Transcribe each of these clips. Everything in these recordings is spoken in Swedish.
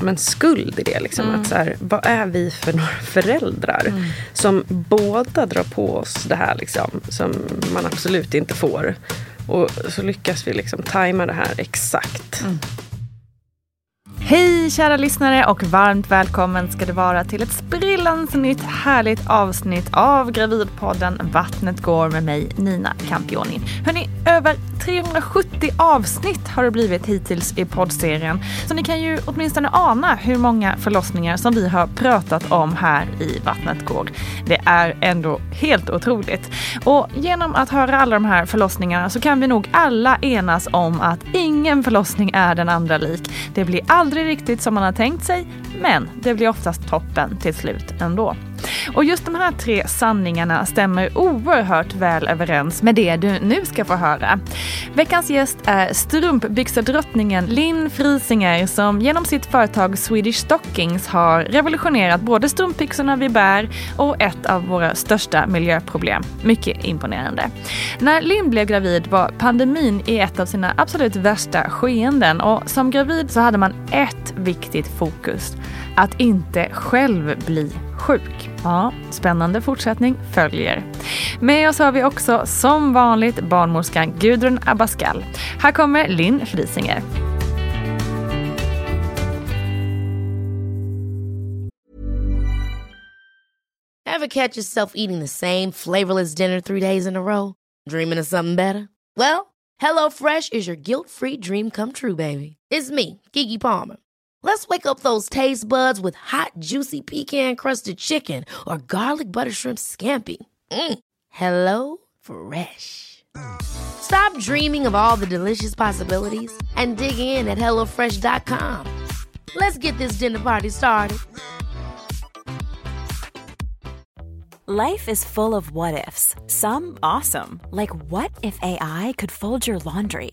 men skuld i det. Liksom. Mm. Att så här, vad är vi för några föräldrar Mm. som båda drar på oss det här liksom, som man absolut inte får. Och så lyckas vi liksom tajma det här exakt. Mm. Hej kära lyssnare och varmt välkommen ska det vara till ett sprillans nytt härligt avsnitt av Gravidpodden Vattnet går med mig Nina Campioni. Hörni, över 370 avsnitt har det blivit hittills i poddserien så ni kan ju åtminstone ana hur många förlossningar som vi har pratat om här i Vattnet går. Det är ändå helt otroligt. Och genom att höra alla de här förlossningarna så kan vi nog alla enas om att ingen förlossning är den andra lik. Det blir aldrig riktigt som man har tänkt sig, men det blir oftast toppen till slut ändå. Och just de här tre sanningarna stämmer oerhört väl överens med det du nu ska få höra. Veckans gäst är strumpbyxedrottningen Linn Frisinger som genom sitt företag Swedish Stockings har revolutionerat både strumpbyxorna vi bär och ett av våra största miljöproblem. Mycket imponerande. När Linn blev gravid var pandemin i ett av sina absolut värsta skeenden och som gravid så hade man ett viktigt fokus. Att inte själv bli sjuk. Ja, spännande fortsättning följer. Med oss har vi också som vanligt barnmorskan Gudrun Abascal. Här kommer Linn Frisinger. Ever catch yourself eating the same flavorless dinner three days in a row? Dreaming of something better? Well, HelloFresh is your guilt-free dream come true, baby. It's me, Kiki Palmer. Let's wake up those taste buds with hot, juicy pecan-crusted chicken or garlic butter shrimp scampi. Mm. Hello Fresh. Stop dreaming of all the delicious possibilities and dig in at hellofresh.com. Let's get this dinner party started. Life is full of what ifs. Some awesome, like what if AI could fold your laundry?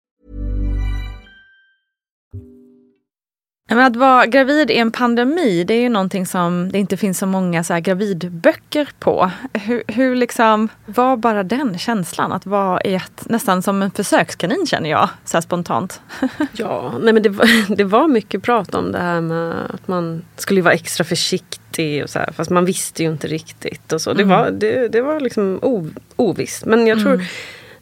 Men att vara gravid i en pandemi, det är ju någonting som det inte finns så många så gravidböcker på. Hur, hur liksom, var bara den känslan att vara i ett, nästan som en försökskanin känner jag, så spontant. Ja, nej men det var, det var mycket prat om det här med att man skulle vara extra försiktig. Och så här, fast man visste ju inte riktigt. Och så. Det, Mm. var, det, det var liksom o, ovisst. Men jag tror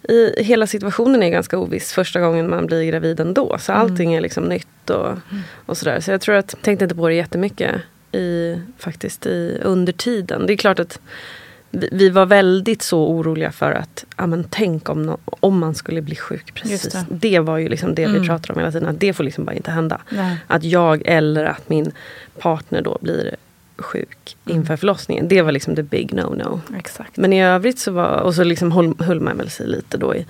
i, hela situationen är ganska oviss första gången man blir gravid ändå. Så Mm. allting är liksom nytt och, och sådär. Så jag tror att, tänkte inte på det jättemycket i, faktiskt i, under tiden. Det är klart att vi, var väldigt så oroliga för att, ja men tänk om, nå- om man skulle bli sjuk. Precis. Det. det. var ju liksom det Mm. vi pratade om hela tiden. Att det får liksom bara inte hända. Nej. Att jag eller att min partner då blir sjuk Mm. inför förlossningen. Det var liksom the big no-no. Exakt. Men i övrigt så var, och så liksom höll, höll man väl sig lite då i,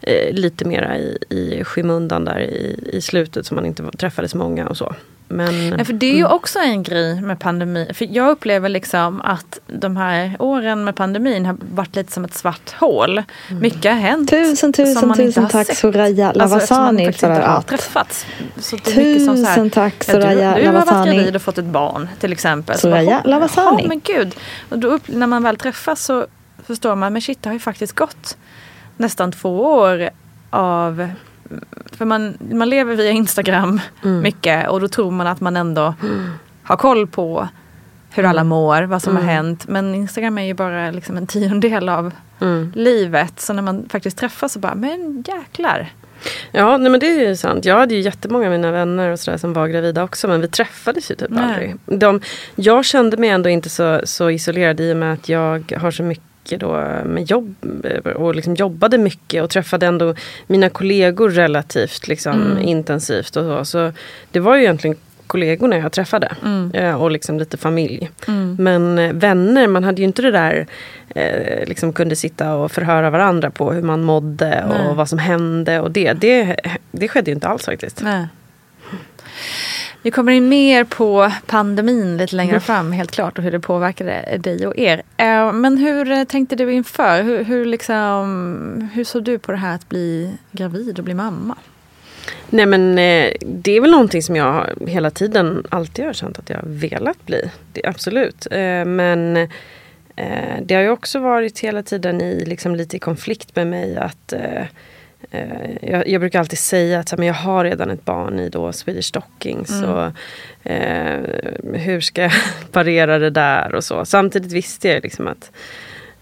eh, lite mera i, i skymundan där i, i slutet så man inte träffade så många och så. Men, Ja, för det är ju också en grej med pandemi. För jag upplever liksom att de här åren med pandemin har varit lite som ett svart hål. Mycket har hänt. Tusen, som tusen, man inte tusen har tack sett. Soraya Alltså, Lavasani faktiskt för att... träffats. Så det är mycket som så här, Tusen tack ja, du, Soraya du har varit Lavasani. gravid och fått ett barn till exempel. Så Soraya bara, Lavasani. Ja men gud. Och då upp, när man väl träffas så förstår man, men shit det har ju faktiskt gått nästan två år av för man, man lever via Instagram Mm. mycket och då tror man att man ändå har koll på hur alla mår, vad som har hänt. Men Instagram är ju bara liksom en tiondel av Mm. livet. Så när man faktiskt träffas så bara, men jäklar. Ja, nej, men det är ju sant. Jag hade ju jättemånga av mina vänner och sådär som var gravida också. Men vi träffades ju typ Nej. aldrig. De, jag kände mig ändå inte så, så isolerad i och med att jag har så mycket då med jobb och liksom jobbade mycket och träffade ändå mina kollegor relativt liksom intensivt. Och så. så det var ju egentligen kollegorna jag träffade eh, och liksom lite familj. Men eh, vänner, man hade ju inte det där eh, liksom kunde sitta och förhöra varandra på hur man mådde Nej. och vad som hände och det. Det, det skedde ju inte alls faktiskt. Nej. Vi kommer in mer på pandemin lite längre fram helt klart och hur det påverkade dig och er. Eh, Men hur tänkte du inför? Hur, hur, liksom, hur såg du på det här att bli gravid och bli mamma? Nej men eh, det är väl någonting som jag hela tiden alltid har känt att jag velat bli. Det, absolut. Eh, men det har ju också varit hela tiden i, liksom, lite i konflikt med mig att jag, jag brukar alltid säga att så men jag har redan ett barn i då Swedish Stockings. Och, eh, hur ska jag parera det där och så. Samtidigt visste jag liksom att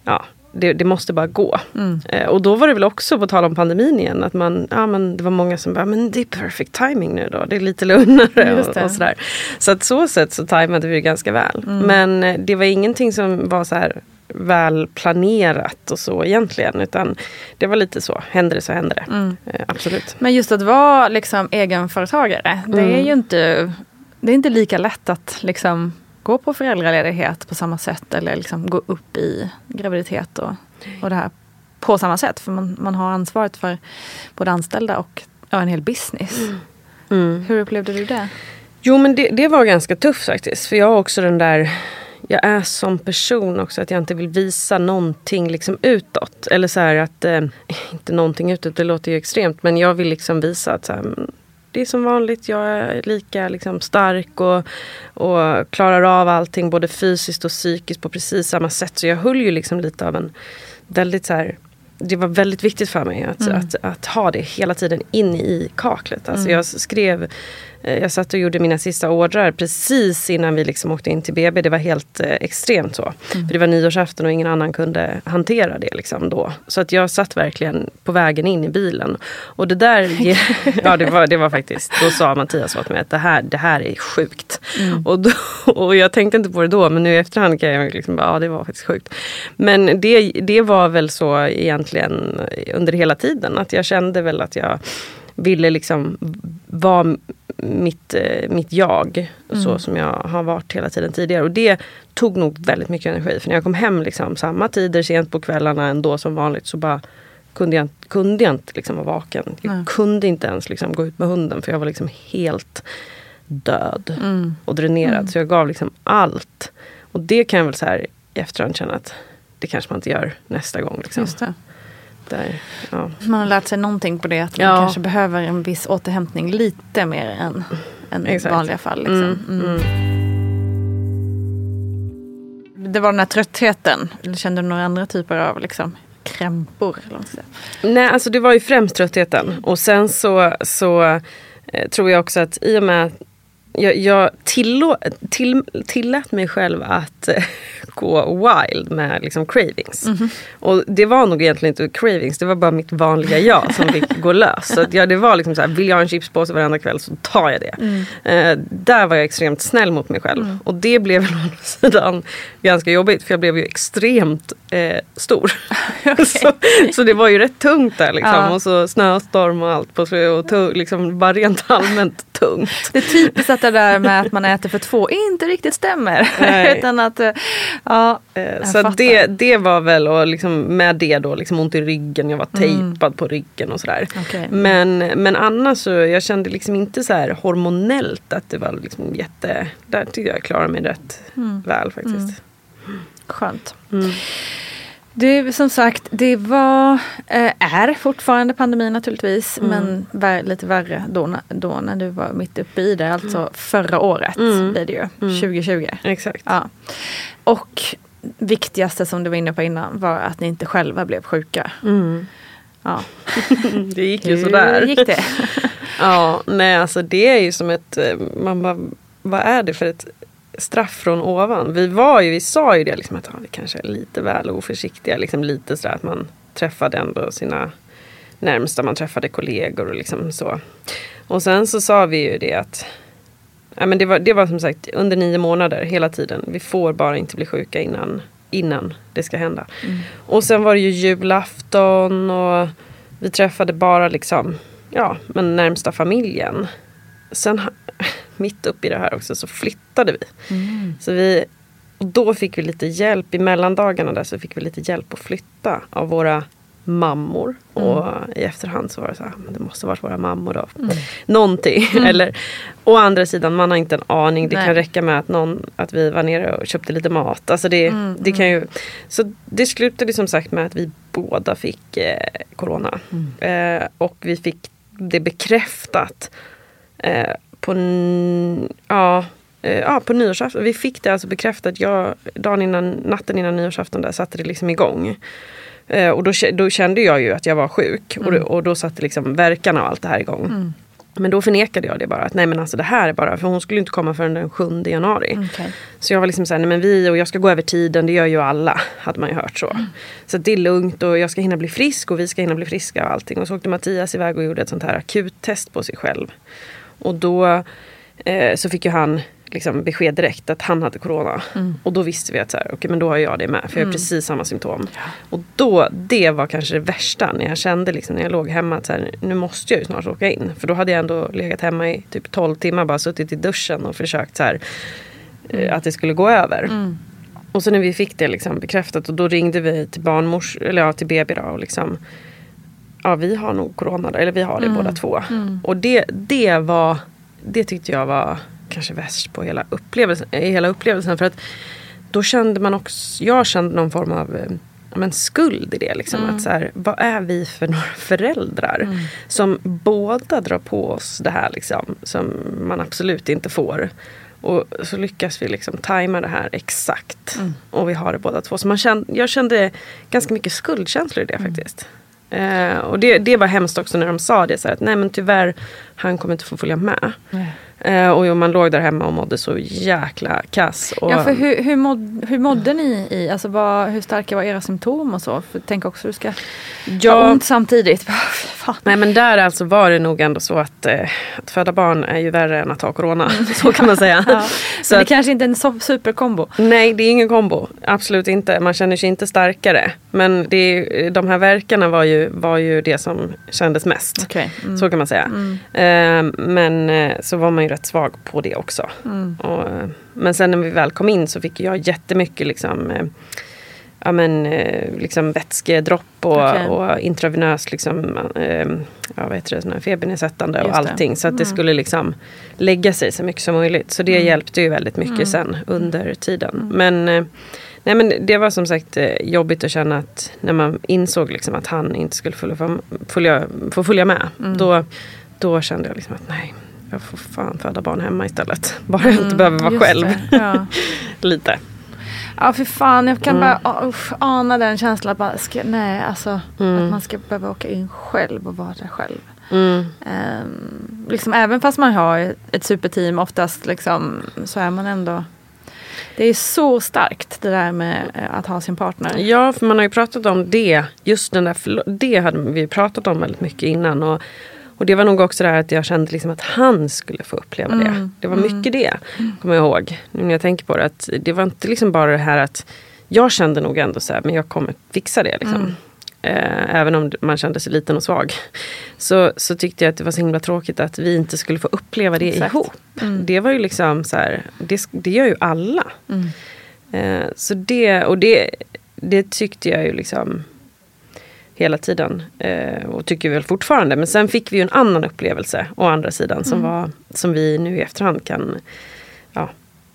ja, det, det måste bara gå. Eh, och då var det väl också, på tal om pandemin igen, att man, ja, men det var många som bara, men det är perfect timing nu då. Det är lite lugnare och, och sådär. Så att så sätt så tajmade vi det ganska väl. Men eh, det var ingenting som var så här väl planerat och så egentligen. Utan det var lite så, händer det så händer det. Eh, absolut. Men just att vara liksom egenföretagare, det är ju inte, det är inte lika lätt att liksom gå på föräldraledighet på samma sätt eller liksom gå upp i graviditet och, och det här på samma sätt. För man, man har ansvaret för både anställda och ja, en hel business. Mm. Hur upplevde du det? Jo men det, det var ganska tufft faktiskt. För jag har också den där jag är som person också att jag inte vill visa någonting liksom utåt. Eller så här att, eh, inte någonting utåt, det låter ju extremt. Men jag vill liksom visa att så här, men det är som vanligt, jag är lika liksom stark och, och klarar av allting både fysiskt och psykiskt på precis samma sätt. Så jag höll ju liksom lite av en väldigt så här det var väldigt viktigt för mig att, att, att ha det hela tiden in i kaklet. Alltså Jag skrev, jag satt och gjorde mina sista ordrar precis innan vi liksom åkte in till BB. Det var helt eh, extremt så. För det var nyårsafton och ingen annan kunde hantera det liksom då. Så att jag satt verkligen på vägen in i bilen. Och det där, ja det var, det var faktiskt, då sa Mattias åt mig att det här, det här är sjukt. Och, då, och jag tänkte inte på det då men nu i efterhand kan jag liksom bara, ja det var faktiskt sjukt. Men det, det var väl så egentligen under hela tiden. Att jag kände väl att jag ville liksom vara mitt, eh, mitt jag. Så som jag har varit hela tiden tidigare. Och det tog nog väldigt mycket energi. För när jag kom hem liksom, samma tider sent på kvällarna ändå som vanligt så bara kunde jag, kunde jag inte liksom vara vaken. Jag kunde inte ens liksom gå ut med hunden för jag var liksom helt död och dränerad. Så jag gav liksom allt. Och det kan jag väl så här i efterhand känna att det kanske man inte gör nästa gång. Liksom. Där, ja. Man har lärt sig någonting på det. Att man Ja. kanske behöver en viss återhämtning lite mer än, än Exakt. vanliga fall. Liksom. Mm, Mm. Det var den här tröttheten. Kände du några andra typer av liksom, krämpor? Nej, alltså det var ju främst tröttheten. Och sen så, så eh, tror jag också att i och med jag, jag tillå, till, tillät mig själv att eh, gå wild med liksom cravings. Mhm. Och det var nog egentligen inte cravings, det var bara mitt vanliga jag som fick gå lös. Så att, ja, det var liksom så här, vill jag ha en chipspåse varenda kväll så tar jag det. Mm. Eh, där var jag extremt snäll mot mig själv. Och det blev å andra sidan ganska jobbigt för jag blev ju extremt eh, stor. så, så det var ju rätt tungt där liksom. Ja. Och så snöstorm och allt på och tung, liksom bara rent allmänt tungt. Det är typiskt att det där med att man äter för två inte riktigt stämmer. Utan att, eh, ja, Eh, jag Så det, det var väl, och liksom med det då, liksom ont i ryggen, jag var tejpad på ryggen och sådär. Mm. Okej. Men, men annars så, jag kände liksom inte så här hormonellt att det var liksom jätte, där tyckte jag klarade mig rätt Mm. väl faktiskt. Skönt. Mm. Det som sagt, det var, eh, är fortfarande pandemi naturligtvis. Mm. Men lite värre då, då när du var mitt uppe i det. Alltså förra året Mm. blir det ju. 2020. Exakt. Ja. Och viktigaste som du var inne på innan var att ni inte själva blev sjuka. Mm. Ja. Det gick ju Hur sådär. gick det? Ja, nej alltså det är ju som ett, eh, man bara, vad är det för ett straff från ovan? Vi var ju, vi sa ju det liksom att ja, vi kanske är lite väl oförsiktiga, liksom lite sådär att man träffade ändå sina närmsta, man träffade kollegor och liksom så. Och sen så sa vi ju det att ja, men det, var, det var som sagt under nio månader hela tiden. Vi får bara inte bli sjuka innan, innan det ska hända. Och sen var det ju julafton och vi träffade bara liksom, ja, men närmsta familjen. Sen mitt uppe i det här också så flyttade vi. Så vi och då fick vi lite hjälp, i mellandagarna där så fick vi lite hjälp att flytta av våra mammor. Och i efterhand så var det så här, men det måste varit våra mammor då. Någonting. Eller, å andra sidan, man har inte en aning. Det Nej. kan räcka med att, någon, att vi var nere och köpte lite mat. Alltså det, det kan ju, så det slutade som sagt med att vi båda fick eh, corona. Eh, och vi fick det bekräftat eh, på, ja, eh, ja, på nyårsafton. Vi fick det alltså bekräftat. Jag, dagen innan, natten innan nyårsafton där satte det liksom igång. Eh, och då, då kände jag ju att jag var sjuk. Och, då, och då satte liksom verkarna och allt det här igång. Men då förnekade jag det bara. Att nej men alltså det här är bara, för hon skulle inte komma förrän den 7 januari. Okej. Så jag var liksom såhär, nej men vi och jag ska gå över tiden, det gör ju alla. Hade man ju hört så. Så det är lugnt och jag ska hinna bli frisk och vi ska hinna bli friska och allting. Och så åkte Mattias iväg och gjorde ett sånt här akuttest på sig själv. Och då eh, så fick ju han liksom besked direkt att han hade corona. Och då visste vi att så här, okay, men då har jag det med. För jag har precis samma symptom. Och då, det var kanske det värsta när jag kände liksom, när jag låg hemma att så här, nu måste jag ju snart åka in. För då hade jag ändå legat hemma i typ 12 timmar, bara suttit i duschen och försökt så här, eh, att det skulle gå över. Och så när vi fick det liksom bekräftat och då ringde vi till barnmors eller ja, till BB då, och liksom Ja vi har nog corona eller vi har det båda två. Och det, det var Det tyckte jag var kanske värst på hela upplevelsen, hela upplevelsen. För att då kände man också, jag kände någon form av eh, men skuld i det. Liksom. Att så här, vad är vi för några föräldrar? Som båda drar på oss det här liksom, som man absolut inte får. Och så lyckas vi liksom tajma det här exakt. Och vi har det båda två. Så man kände, jag kände ganska mycket skuldkänslor i det faktiskt. Eh, och det, det var hemskt också när de sa det. Så här, att nej men tyvärr, han kommer inte få följa med. Eh, och man låg där hemma och mådde så jäkla kass. Och, Ja, för hur, hur, mådde, hur mådde ni i, alltså vad, hur starka var era symptom och så? För tänk också du ska ha Ja. ont samtidigt. Nej men där alltså var det nog ändå så att, eh, att föda barn är ju värre än att ha corona. Så kan man säga. Ja. Så Men det att, kanske inte är en superkombo. nej det är ingen kombo. Absolut inte. Man känner sig inte starkare. Men det, är- de här verkarna var ju, var ju det som kändes mest. Okej. Mm. Så kan man säga. Eh, men eh, så var man ju rätt svag på det också. Mm. Och, men sen när vi väl kom in så fick jag jättemycket liksom, eh, ja, men, eh, liksom vätskedropp och, Okej. och intravenös liksom, eh, ja, vad heter det, sån här febernedsättande och. Mm. allting. Så att det skulle liksom lägga sig så mycket som möjligt. Så det hjälpte ju väldigt mycket Mm. sen under tiden. Men, eh, nej, men det var som sagt eh, jobbigt att känna att när man insåg liksom att han inte skulle följa, följa, få följa med. Mm. Då, då kände jag liksom att nej, jag får fan föda barn hemma istället. Bara jag inte behöver vara Mm, själv. Ja. Lite. ja, för fan. Jag kan Mm. bara usch, ana den känslan. Bara, ska, nej, alltså, Mm. att man ska behöva åka in själv och vara där själv. Mm. Ehm, liksom, även fast man har ett superteam oftast liksom, så är man ändå det är så starkt det där med eh, att ha sin partner. Ja, för man har ju pratat om det. Just den där, det hade vi pratat om väldigt mycket innan. Och, och det var nog också det här att jag kände liksom att han skulle få uppleva det. Mm. Det var mycket det, kommer jag ihåg. Nu när jag tänker på det. Att det var inte liksom bara det här att jag kände nog ändå så här, men jag kommer fixa det. Liksom. Mm. Eh, även om man kände sig liten och svag. Så, så tyckte jag att det var så himla tråkigt att vi inte skulle få uppleva det Exakt. ihop. Det var ju liksom så här, det, det gör ju alla. Mm. Eh, så det, och det, det tyckte jag ju liksom hela tiden. Eh, och tycker väl fortfarande. Men sen fick vi ju en annan upplevelse å andra sidan. Som, var, som vi nu i efterhand kan... Ja,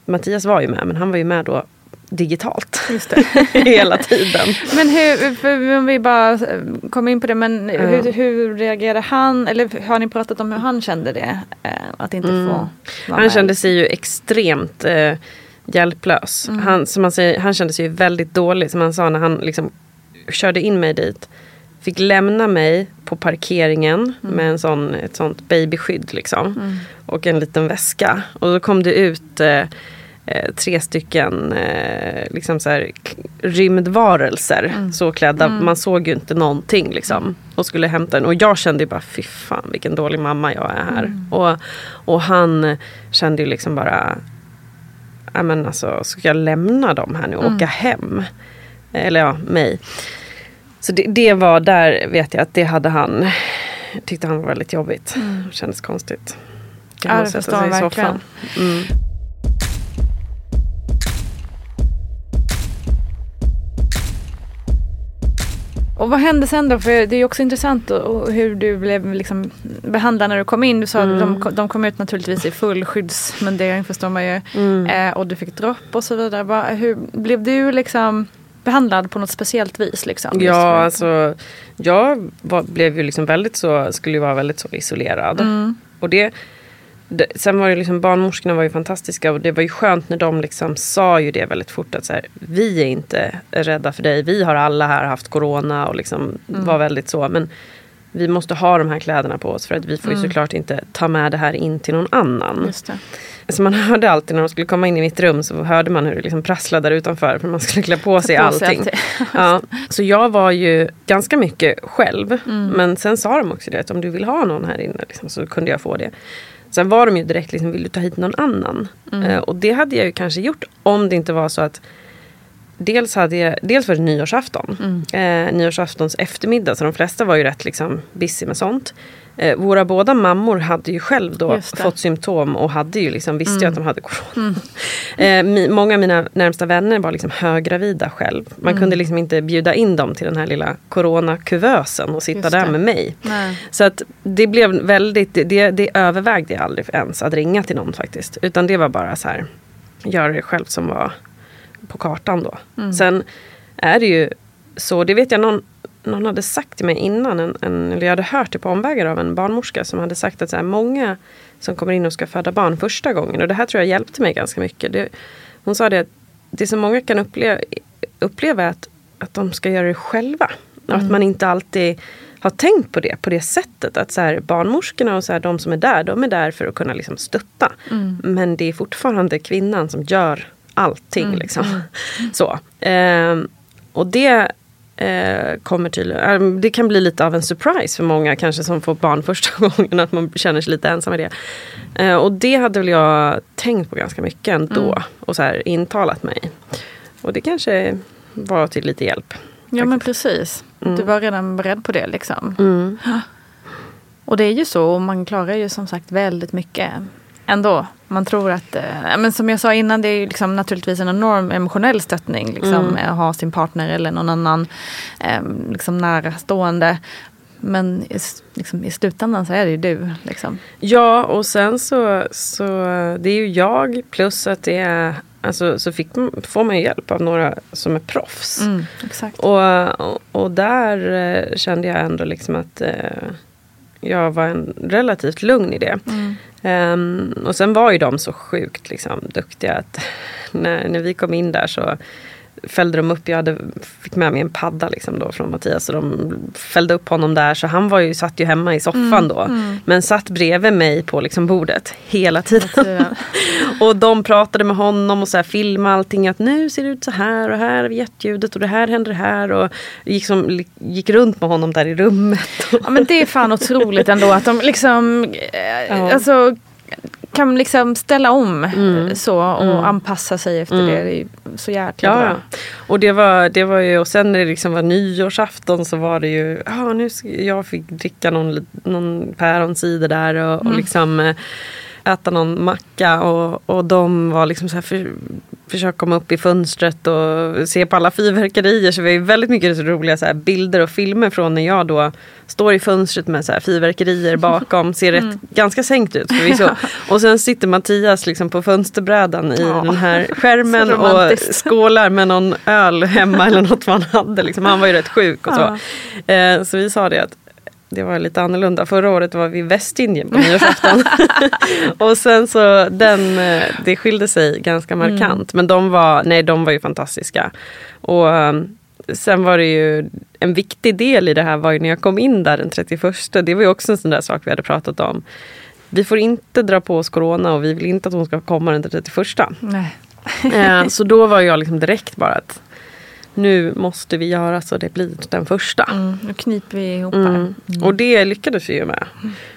Mattias var ju med men han var ju med då digitalt. Just det. hela tiden. Men hur, om vi bara eh, kommer in på det, men Ja. hur, hur reagerade han? Eller har ni pratat om hur han kände det? Eh, att inte få vara Mm. Han med? kände sig ju extremt eh, hjälplös. Mm. Han, som man säger, han kände sig ju väldigt dålig. Som han sa när han liksom körde in mig dit. Fick lämna mig på parkeringen Mm. med en sån, ett sånt babyskydd. Liksom, Och en liten väska. Och då kom det ut eh, eh, tre stycken eh, liksom så här, rymdvarelser. Mm. Så klädda. Man såg ju inte någonting. Liksom, och skulle hämta den. Och jag kände ju bara, fy fan vilken dålig mamma jag är här. Mm. Och, och han kände ju liksom bara, men alltså ska jag lämna dem här nu och Mm. åka hem? Eller ja, mig. Så det, det var där vet jag att det hade han, tyckte han var väldigt jobbigt. Kändes konstigt. Mm. Ja, det förstår jag soffan. Mm. Och vad hände sen då? För det är ju också intressant och hur du blev liksom behandlad när du kom in. Du sa Mm. att de, kom- de kom ut naturligtvis i full skyddsmundering förstår man ju. Mm. Eh, och du fick dropp och så vidare. Hur, blev du liksom behandlad på något speciellt vis? Liksom, Ja, alltså jag var, blev ju liksom väldigt så, skulle ju vara väldigt så isolerad. Mm. Och det, det, sen var det liksom barnmorskorna var ju fantastiska och det var ju skönt när de liksom sa ju det väldigt fort att så här, vi är inte rädda för dig. Vi har alla här haft corona och liksom var väldigt så. Men vi måste ha de här kläderna på oss för att vi får ju såklart inte ta med det här in till någon annan. Så man hörde alltid när de skulle komma in i mitt rum så hörde man hur det liksom prasslade där utanför för man skulle klä på sig allting. Ja, så jag var ju ganska mycket själv. Mm. Men sen sa de också det att om du vill ha någon här inne liksom, så kunde jag få det. Sen var de ju direkt liksom, vill du ta hit någon annan? Mm. Eh, och det hade jag ju kanske gjort om det inte var så att Dels, hade jag, dels var det nyårsafton. Mm. Eh, nyårsaftons eftermiddag. Så de flesta var ju rätt liksom, busy med sånt. Eh, våra båda mammor hade ju själv då. Mm. fått symptom och hade ju liksom, visste ju att de hade corona. Eh, mi, många av mina närmsta vänner var liksom höggravida själv. Man Mm. kunde liksom inte bjuda in dem till den här lilla coronakuvösen och sitta där med mig. Nej. Så att det blev väldigt, det- det, det övervägde jag aldrig ens att ringa till någon faktiskt. Utan det var bara så här, göra det själv som var på kartan då. Mm. Sen är det ju så, det vet jag någon, någon hade sagt till mig innan, en, en, eller jag hade hört det på omvägar av en barnmorska som hade sagt att så här, många som kommer in och ska föda barn första gången, och det här tror jag hjälpte mig ganska mycket. Det, hon sa det att det som många kan uppleva, uppleva är att, att de ska göra det själva. Och att man inte alltid har tänkt på det på det sättet. Att så här, barnmorskorna och så här, de som är där, de är där för att kunna liksom stötta. Men det är fortfarande kvinnan som gör allting. Liksom. Så. Ehm, och det eh, kommer tydligen, eh, det kan bli lite av en surprise för många kanske som får barn första gången. Att man känner sig lite ensam med det. Eh, och det hade väl jag tänkt på ganska mycket ändå. Och så här intalat mig. Och det kanske var till lite hjälp. Ja men precis. Mm. Du var redan beredd på det liksom. Och det är ju så och man klarar ju som sagt väldigt mycket ändå. Man tror att, eh, men som jag sa innan, det är ju liksom naturligtvis en enorm emotionell stöttning. Liksom, Mm. Att ha sin partner eller någon annan eh, liksom närstående. Men i, liksom, i slutändan så är det ju du. Liksom. Ja, och sen så, så det är ju jag plus att det är Alltså, så fick, får man hjälp av några som är proffs. Mm. Och, och, och där eh, kände jag ändå liksom att eh, jag var en, relativt lugn i det. Mm. Ehm, och sen var ju de så sjukt liksom, duktiga att när, när vi kom in där så fällde de upp, jag hade, fick med mig en padda liksom då från Mattias. Och de fällde upp honom där så han var ju, satt ju hemma i soffan Mm, då. Men satt bredvid mig på liksom bordet hela tiden. tiden. och de pratade med honom och så här filmade allting. Att nu ser det ut så här och här är hjärtljudet och det här händer här. Och gick, som, gick runt med honom där i rummet. Ja men det är fan otroligt ändå att de liksom eh, Ja. alltså, kan liksom ställa om Mm. så och anpassa sig efter det. Det är så jäkla Ja, bra. Och det var, det var ju, och sen när det liksom var nyårsafton så var det ju, ja nu ska, jag fick dricka någon, någon päronsider där och, Mm. och liksom eh, äta någon macka och, och de var liksom så här för, försöka komma upp i fönstret och se på alla fyrverkerier. Så vi har väldigt mycket roliga så bilder och filmer från när jag då står i fönstret med så här fyrverkerier bakom. Ser rätt, ganska sänkt ut förvisso. Och sen sitter Mattias liksom på fönsterbrädan i Ja. den här skärmen och skålar med någon öl hemma eller något man hade. Liksom. Han var ju rätt sjuk och så. Eh, så vi sa det att det var lite annorlunda. Förra året var vi i Västindien på nyårsafton. och sen så den, eh, det skilde sig ganska markant. Men de var, nej, de var ju fantastiska. Och um, sen var det ju en viktig del i det här var ju när jag kom in där den 31. Det var ju också en sån där sak vi hade pratat om. Vi får inte dra på oss corona och vi vill inte att hon ska komma den 31. Nej. Eh, så då var jag liksom direkt bara att nu måste vi göra så det blir den första. Mm, nu kniper vi ihop här. Mm. Och det lyckades vi ju med.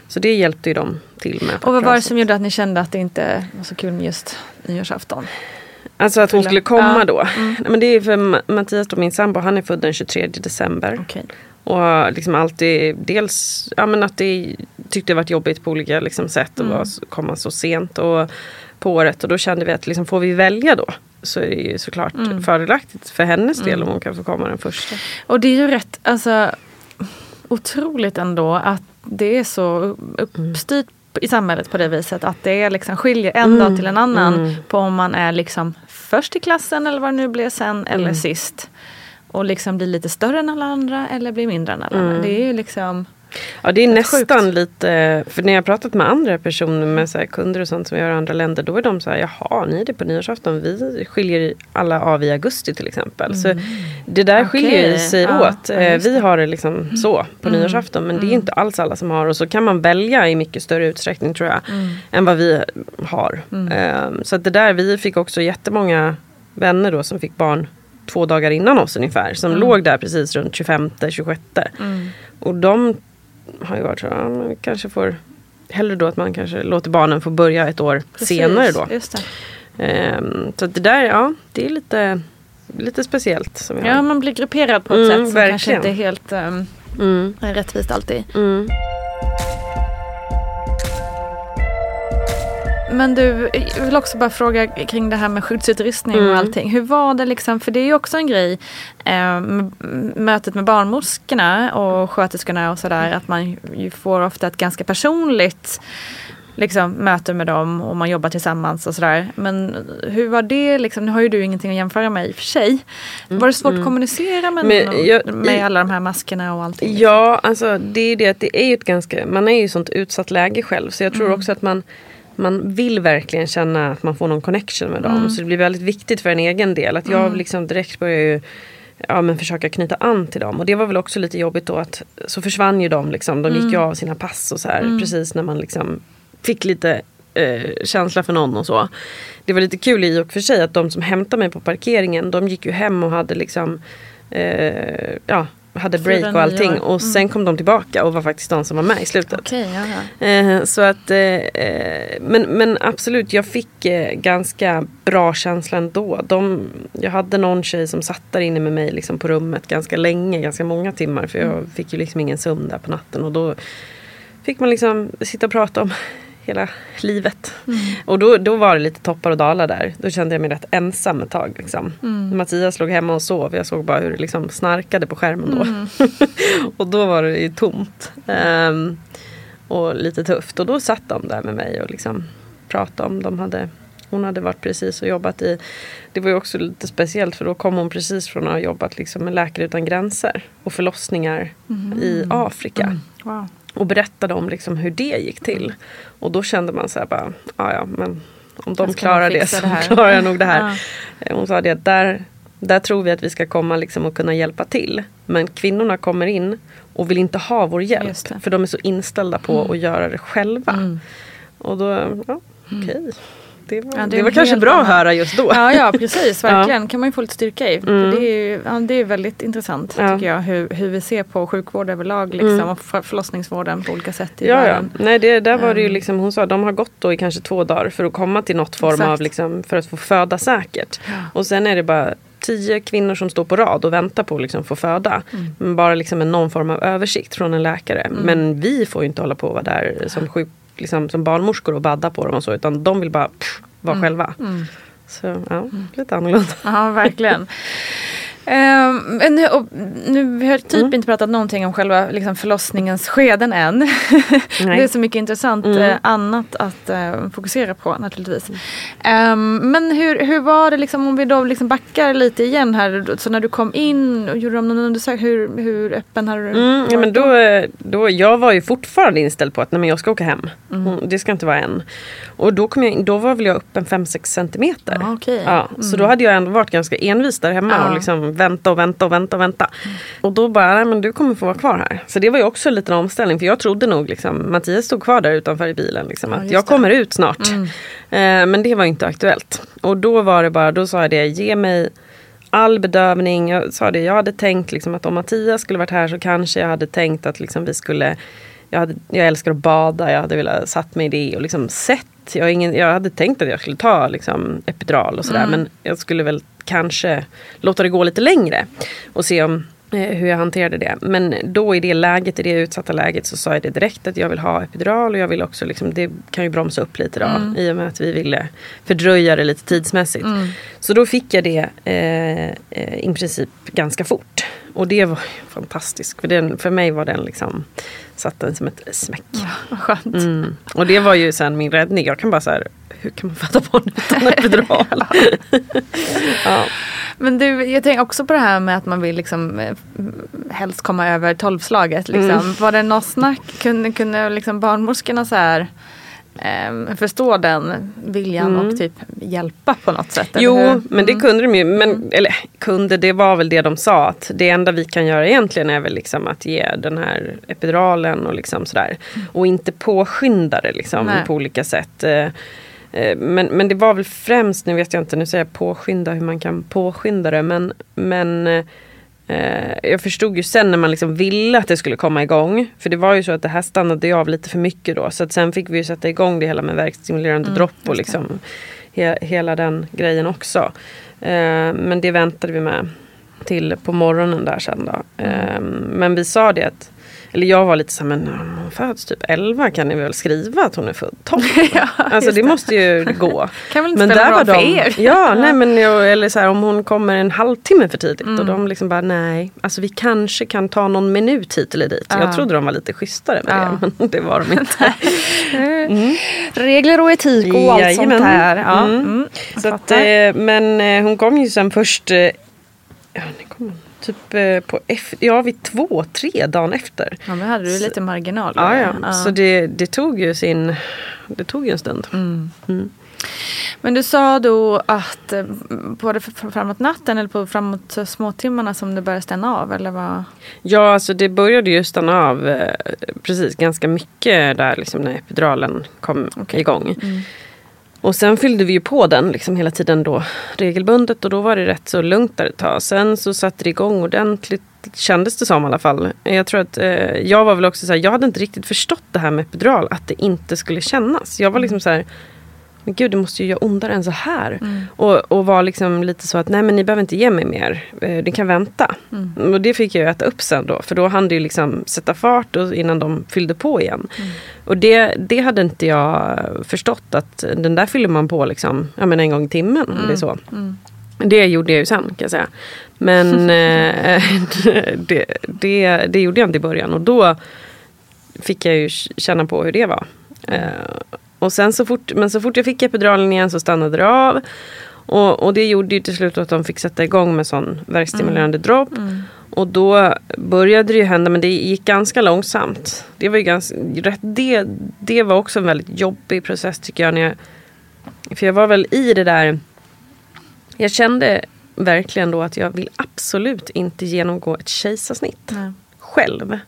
Så det hjälpte ju dem till med. Och vad var det som gjorde att ni kände att det inte var så kul med just nyårsafton? Alltså att hon skulle komma Ja. då. Nej, men det är för Ma- Mattias och min sambo, han är född den 23 december. Okej. Och liksom alltid, dels ja, men att det tyckte det varit jobbigt på olika liksom, sätt att vara, komma så sent och, på året. Och då kände vi att liksom, får vi välja då så är det ju såklart fördelaktigt för hennes del om hon kan få komma den första. Och det är ju rätt, alltså otroligt ändå att det är så uppstyrt i samhället på det viset att det är liksom skiljer en dag till en annan på om man är liksom först i klassen eller vad det nu blir sen eller sist. Och liksom blir lite större än alla andra eller blir mindre än alla andra. Det är ju liksom Ja det är Rätt nästan sjukt. lite, för när jag har pratat med andra personer med så kunder och sånt som gör i andra länder. Då är de så här, jaha ni är det på nyårsafton. Vi skiljer alla av i augusti till exempel. Så det där Okej, skiljer sig ja, åt. ja, Eh, vi har det liksom så på nyårsafton. Men det är inte alls alla som har. Och så kan man välja i mycket större utsträckning tror jag. Än vad vi har. Eh, så att det där, vi fick också jättemånga vänner då som fick barn två dagar innan oss ungefär. Som låg där precis runt 25-26. Och de har ju varit så, ja, men vi kanske får Hellre då att man kanske låter barnen få börja ett år senare då. Ehm, så det där, ja, det är lite, lite speciellt. Som Ja, har. man blir grupperad på ett Mm, sätt som kanske verkligen. inte är helt um, Mm, rättvist alltid. mm. Men du, jag vill också bara fråga kring det här med skyddsutrustning Mm. och allting. Hur var det liksom, för det är ju också en grej, eh, med mötet med barnmorskorna och sköterskorna och sådär, att man ju får ofta ett ganska personligt liksom, möte med dem och man jobbar tillsammans och sådär. Men hur var det, liksom, nu har ju du ingenting att jämföra med i och för sig. Var det svårt att kommunicera med, Mm. Men jag- med alla de här maskerna och allting? liksom? Ja, alltså det är ju det att det är ju ett ganska, man är ju i ett sånt utsatt läge själv. Så jag tror Mm. också att man, man vill verkligen känna att man får någon connection med dem. Mm. Så det blir väldigt viktigt för en egen del. Att jag liksom direkt börjar ju ja, men försöka knyta an till dem. Och det var väl också lite jobbigt då att så försvann ju de. Liksom. De Mm. gick ju av sina pass och så här. Precis när man liksom fick lite eh, känsla för någon och så. Det var lite kul i och för sig att de som hämtade mig på parkeringen de gick ju hem och hade liksom eh, ja, hade break Fyra, och allting. år. Och sen kom de tillbaka och var faktiskt de som var med i slutet. Ja. Eh, så att, eh, eh, men, men absolut, jag fick eh, ganska bra känsla ändå. De, jag hade någon tjej som satt där inne med mig liksom på rummet ganska länge, ganska många timmar. För jag fick ju liksom ingen sömn där på natten. Och då fick man liksom sitta och prata om hela livet. Och då, då var det lite toppar och dalar där. Då kände jag mig rätt ensam ett tag. Liksom. Mattias låg hemma och sov. Jag såg bara hur det liksom snarkade på skärmen då. och då var det ju tomt. Ehm, och lite tufft. Och då satt de där med mig och liksom pratade om. De hade, hon hade varit precis och jobbat i... Det var ju också lite speciellt för då kom hon precis från att ha jobbat liksom med Läkare Utan Gränser. Och förlossningar i Afrika. Wow. Och berättade om liksom hur det gick till. Och då kände man så här bara, "Ah, ja men om de klarar det så det här." klarar jag nog det här. Ja. Hon sa det där, Där tror vi att vi ska komma liksom och kunna hjälpa till. Men kvinnorna kommer in och vill inte ha vår hjälp. För de är så inställda på att göra det själva. Mm. Och då, ja, okej. Det var, Ja, det det var kanske bra att höra just då. Ja, ja precis, verkligen. kan man ju få lite styrka i. Mm. Det, är ju, ja, det är väldigt intressant Ja. tycker jag hur, hur vi ser på sjukvård överlag liksom, Mm. och för- förlossningsvården på olika sätt i Ja, ja. världen. Nej, det, där var det ju Mm. liksom, hon sa de har gått då i kanske två dagar för att komma till något form Exakt. av liksom, för att få föda säkert. Och sen är det bara tio kvinnor som står på rad och väntar på att liksom få föda. Mm. Bara liksom en någon form av översikt från en läkare. Men vi får ju inte hålla på att vara där som, sjuk, liksom, som barnmorskor och badda på dem och så. Utan de vill bara pff, vara själva. Mm. Så ja, lite annorlunda. Ja, verkligen. Men nu, och, nu, vi har typ Mm. inte pratat någonting om själva liksom, förlossningens skeden än. Det är så mycket intressant Mm. eh, annat att eh, fokusera på naturligtvis. Ehm, men hur, hur var det liksom, om vi då liksom backar lite igen här. Så när du kom in och gjorde de någon undersökning, hur, hur öppen har du Mm, ja, men varit då, då, jag var ju fortfarande inställd på att nej, men jag ska åka hem. Mm. Hon, det ska inte vara än. Och då, kom jag, in- då var väl jag upp en 5-6 centimeter. Ja, okej. Ja, Så då hade jag ändå varit ganska envis där hemma Ja. och liksom vänta och vänta och vänta och vänta. Och då bara, nej men du kommer få vara kvar här. Så det var ju också en liten omställning för jag trodde nog liksom, Mattias stod kvar där utanför i bilen. Liksom, Ja, att jag det. kommer ut snart. Mm. Eh, men det var inte aktuellt. Och då var det bara, då sa jag det, ge mig all bedövning. Jag sa det, jag hade tänkt liksom att om Mattias skulle varit här så kanske jag hade tänkt att liksom vi skulle jag, hade, jag älskar att bada, jag hade velat satt mig i det och liksom sett. Jag, ingen, jag hade tänkt att jag skulle ta liksom epidural och sådär men jag skulle väl kanske låta det gå lite längre och se om eh, hur jag hanterade det. Men då i det läget, i det utsatta läget så sa jag det direkt att jag vill ha epidural och jag vill också liksom, det kan ju bromsa upp lite då i och med att vi ville fördröja det lite tidsmässigt. Så då fick jag det eh, eh, i princip ganska fort. Och det var fantastiskt. För, den, för mig var den liksom, satt den som ett smäck. Skönt. Mm. Och det var ju sen min räddning. Jag kan bara så här, hur kan man föda barn utan epidural? ja. Men du, jag tänker också på det här med att man vill liksom eh, helst komma över tolvslaget. Liksom. Mm. Var det något snack? Kunde, kunde liksom barnmorskorna så här eh, förstå den viljan och typ hjälpa på något sätt? Mm. Jo, hur? men det kunde de ju. Men, Eller kunde, det var väl det de sa. Att det enda vi kan göra egentligen är väl liksom att ge den här epiduralen och liksom sådär. Och inte påskynda det liksom Nej. på olika sätt. Eh, Men, men det var väl främst, nu vet jag inte, nu säger jag påskynda hur man kan påskynda det. Men, men eh, jag förstod ju sen när man liksom ville att det skulle komma igång. För det var ju så att det här stannade ju av lite för mycket då. Så att sen fick vi ju sätta igång det hela med verkstimulerande dropp och liksom he, hela den grejen också. Eh, men det väntade vi med till på morgonen där sen då. Eh, men vi sa det att eller jag var lite så här, men om hon föds typ 11 kan ni väl skriva att hon är född 12? alltså det måste ju gå. Kan väl inte spela roll för er? Ja, nej men jag, eller så här, om hon kommer en halvtimme för tidigt och de liksom bara nej, alltså vi kanske kan ta någon minut hit eller dit. Ja. Jag trodde de var lite schysstare med Ja. det, men det var de inte. Regler och etik och allt sånt Jajamän. här. Ja. Mm. Mm. Så att, eh, men eh, hon kom ju sen först, eh, ja, när kom hon? Typ eh, på ja, vid två, tre dagen efter. ja, men hade du lite marginal. Ja, ja. Ja. Så det, det tog ju sin, det tog ju en stund. Men du sa då att eh, både framåt natten eller på framåt småtimmarna som det började stänna av eller vad? Ja, alltså det började ju stanna av eh, precis ganska mycket där liksom när epiduralen kom igång. Och sen fyllde vi ju på den liksom hela tiden då regelbundet och då var det rätt så lugnt där ett tag. Sen så satte det igång ordentligt kändes det som i alla fall. Jag tror att eh, jag var väl också så här, jag hade inte riktigt förstått det här med epidural, att det inte skulle kännas. Jag var liksom så här, men gud det måste ju göra ondare än så här. Och, och var liksom lite så att nej men ni behöver inte ge mig mer, eh, det kan vänta. Och det fick jag ju äta upp sen då, för då hann det ju liksom sätta fart och, innan de fyllde på igen. Och det, det hade inte jag förstått att den där fyller man på liksom, ja, men en gång i timmen om det så. Det gjorde jag ju sen kan jag säga. Men eh, det, det, det gjorde jag inte i början och då fick jag ju känna på hur det var. Och sen så fort, men så fort jag fick epiduralen igen så stannade det av. Och, och det gjorde ju till slut att de fick sätta igång med sån värkstimulerande dropp. Och då började det ju hända, men det gick ganska långsamt. Det var ju ganska, det, det var också en väldigt jobbig process tycker jag. Jag för jag var väl i det där, jag kände verkligen då att jag vill absolut inte genomgå ett kejsarsnitt själv.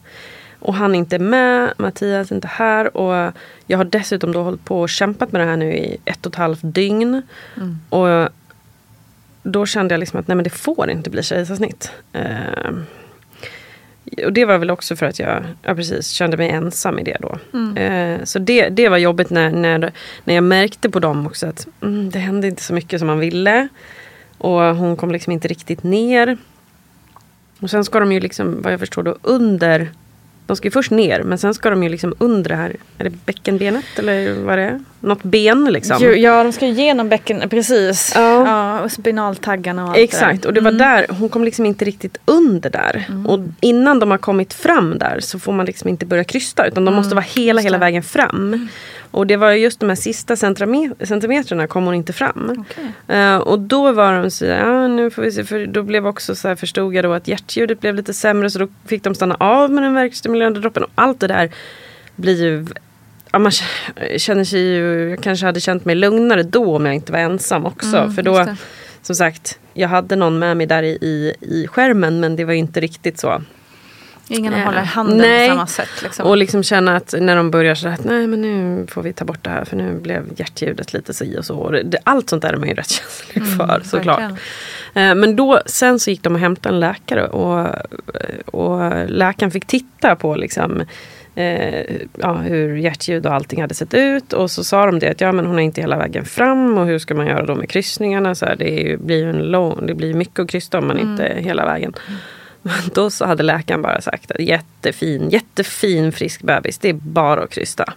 Och han är inte med, Mattias är inte här och jag har dessutom då hållit på och kämpat med det här nu i ett och ett halvt dygn. Och då kände jag liksom att nej men det får inte bli kejsarsnitt. Eh, och det var väl också för att jag ja, precis, kände mig ensam i det då. Eh, så det, det var jobbigt när, när, när jag märkte på dem också att mm, det hände inte så mycket som man ville. Och hon kom liksom inte riktigt ner. Och sen ska de ju liksom, vad jag förstår då, under de ska ju först ner men sen ska de ju liksom under det här, är det bäckenbenet eller vad det är? Något ben liksom. Ja, de ska ju genom bäcken, precis. Ja. Ja, och spinaltaggarna och allt Exakt, och det var där, hon kom liksom inte riktigt under där. Mm. Och innan de har kommit fram där så får man liksom inte börja krysta utan de måste vara hela, Mm. just hela det. vägen fram. Och det var just de här sista centimetrarna kom hon inte fram. Okej. Eh, och då var de så ja nu får vi se, för då blev också så här, förstod jag då att hjärtljudet blev lite sämre så då fick de stanna av med den verkstimulerande droppen och allt det där blir ju Ja, man k- känner sig ju, jag kanske hade känt mig lugnare då om jag inte var ensam också. Mm, för då, som sagt, jag hade någon med mig där i, i, i skärmen men det var ju inte riktigt så. Ingen Ja. hålla i handen Nej. på samma sätt. Liksom. Och liksom känna att när de börjar så att nej men nu får vi ta bort det här för nu blev hjärtljudet lite si och så. Och det, allt sånt där är man ju rätt känslig för såklart. Mm, verkligen. Eh, Men då, sen så gick de och hämtade en läkare och, och läkaren fick titta på liksom, eh, ja, hur hjärtljud och allting hade sett ut. Och så sa de det att ja, men hon är inte hela vägen fram och hur ska man göra då med kryssningarna? Så här, det är blir en lång, det blir mycket att kryssa om man inte är hela vägen. Men då så hade läkaren bara sagt att jättefin, jättefin frisk bebis, det är bara att krysta.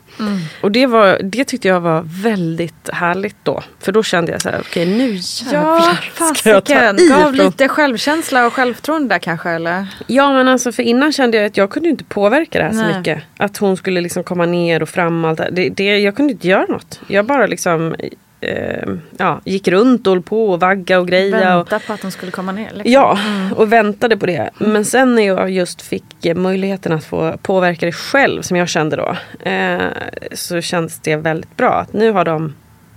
Och det, var, det tyckte jag var väldigt härligt då. För då kände jag så här, okej nu Ja, jävlar ska jag ta i. Gav lite självkänsla och självförtroende där kanske eller? Ja men alltså för innan kände jag att jag kunde inte påverka det här så Nej. mycket. Att hon skulle liksom komma ner och fram och allt det, det, det Jag kunde inte göra något. Jag bara liksom eh, ja, gick runt och höll på och vagga och greja. Och, Vänta på att de skulle komma ner. Liksom. ja, och väntade på det. Men sen när jag just fick eh, möjligheten att få påverka det själv som jag kände då. Eh, så känns det väldigt bra. Att nu har de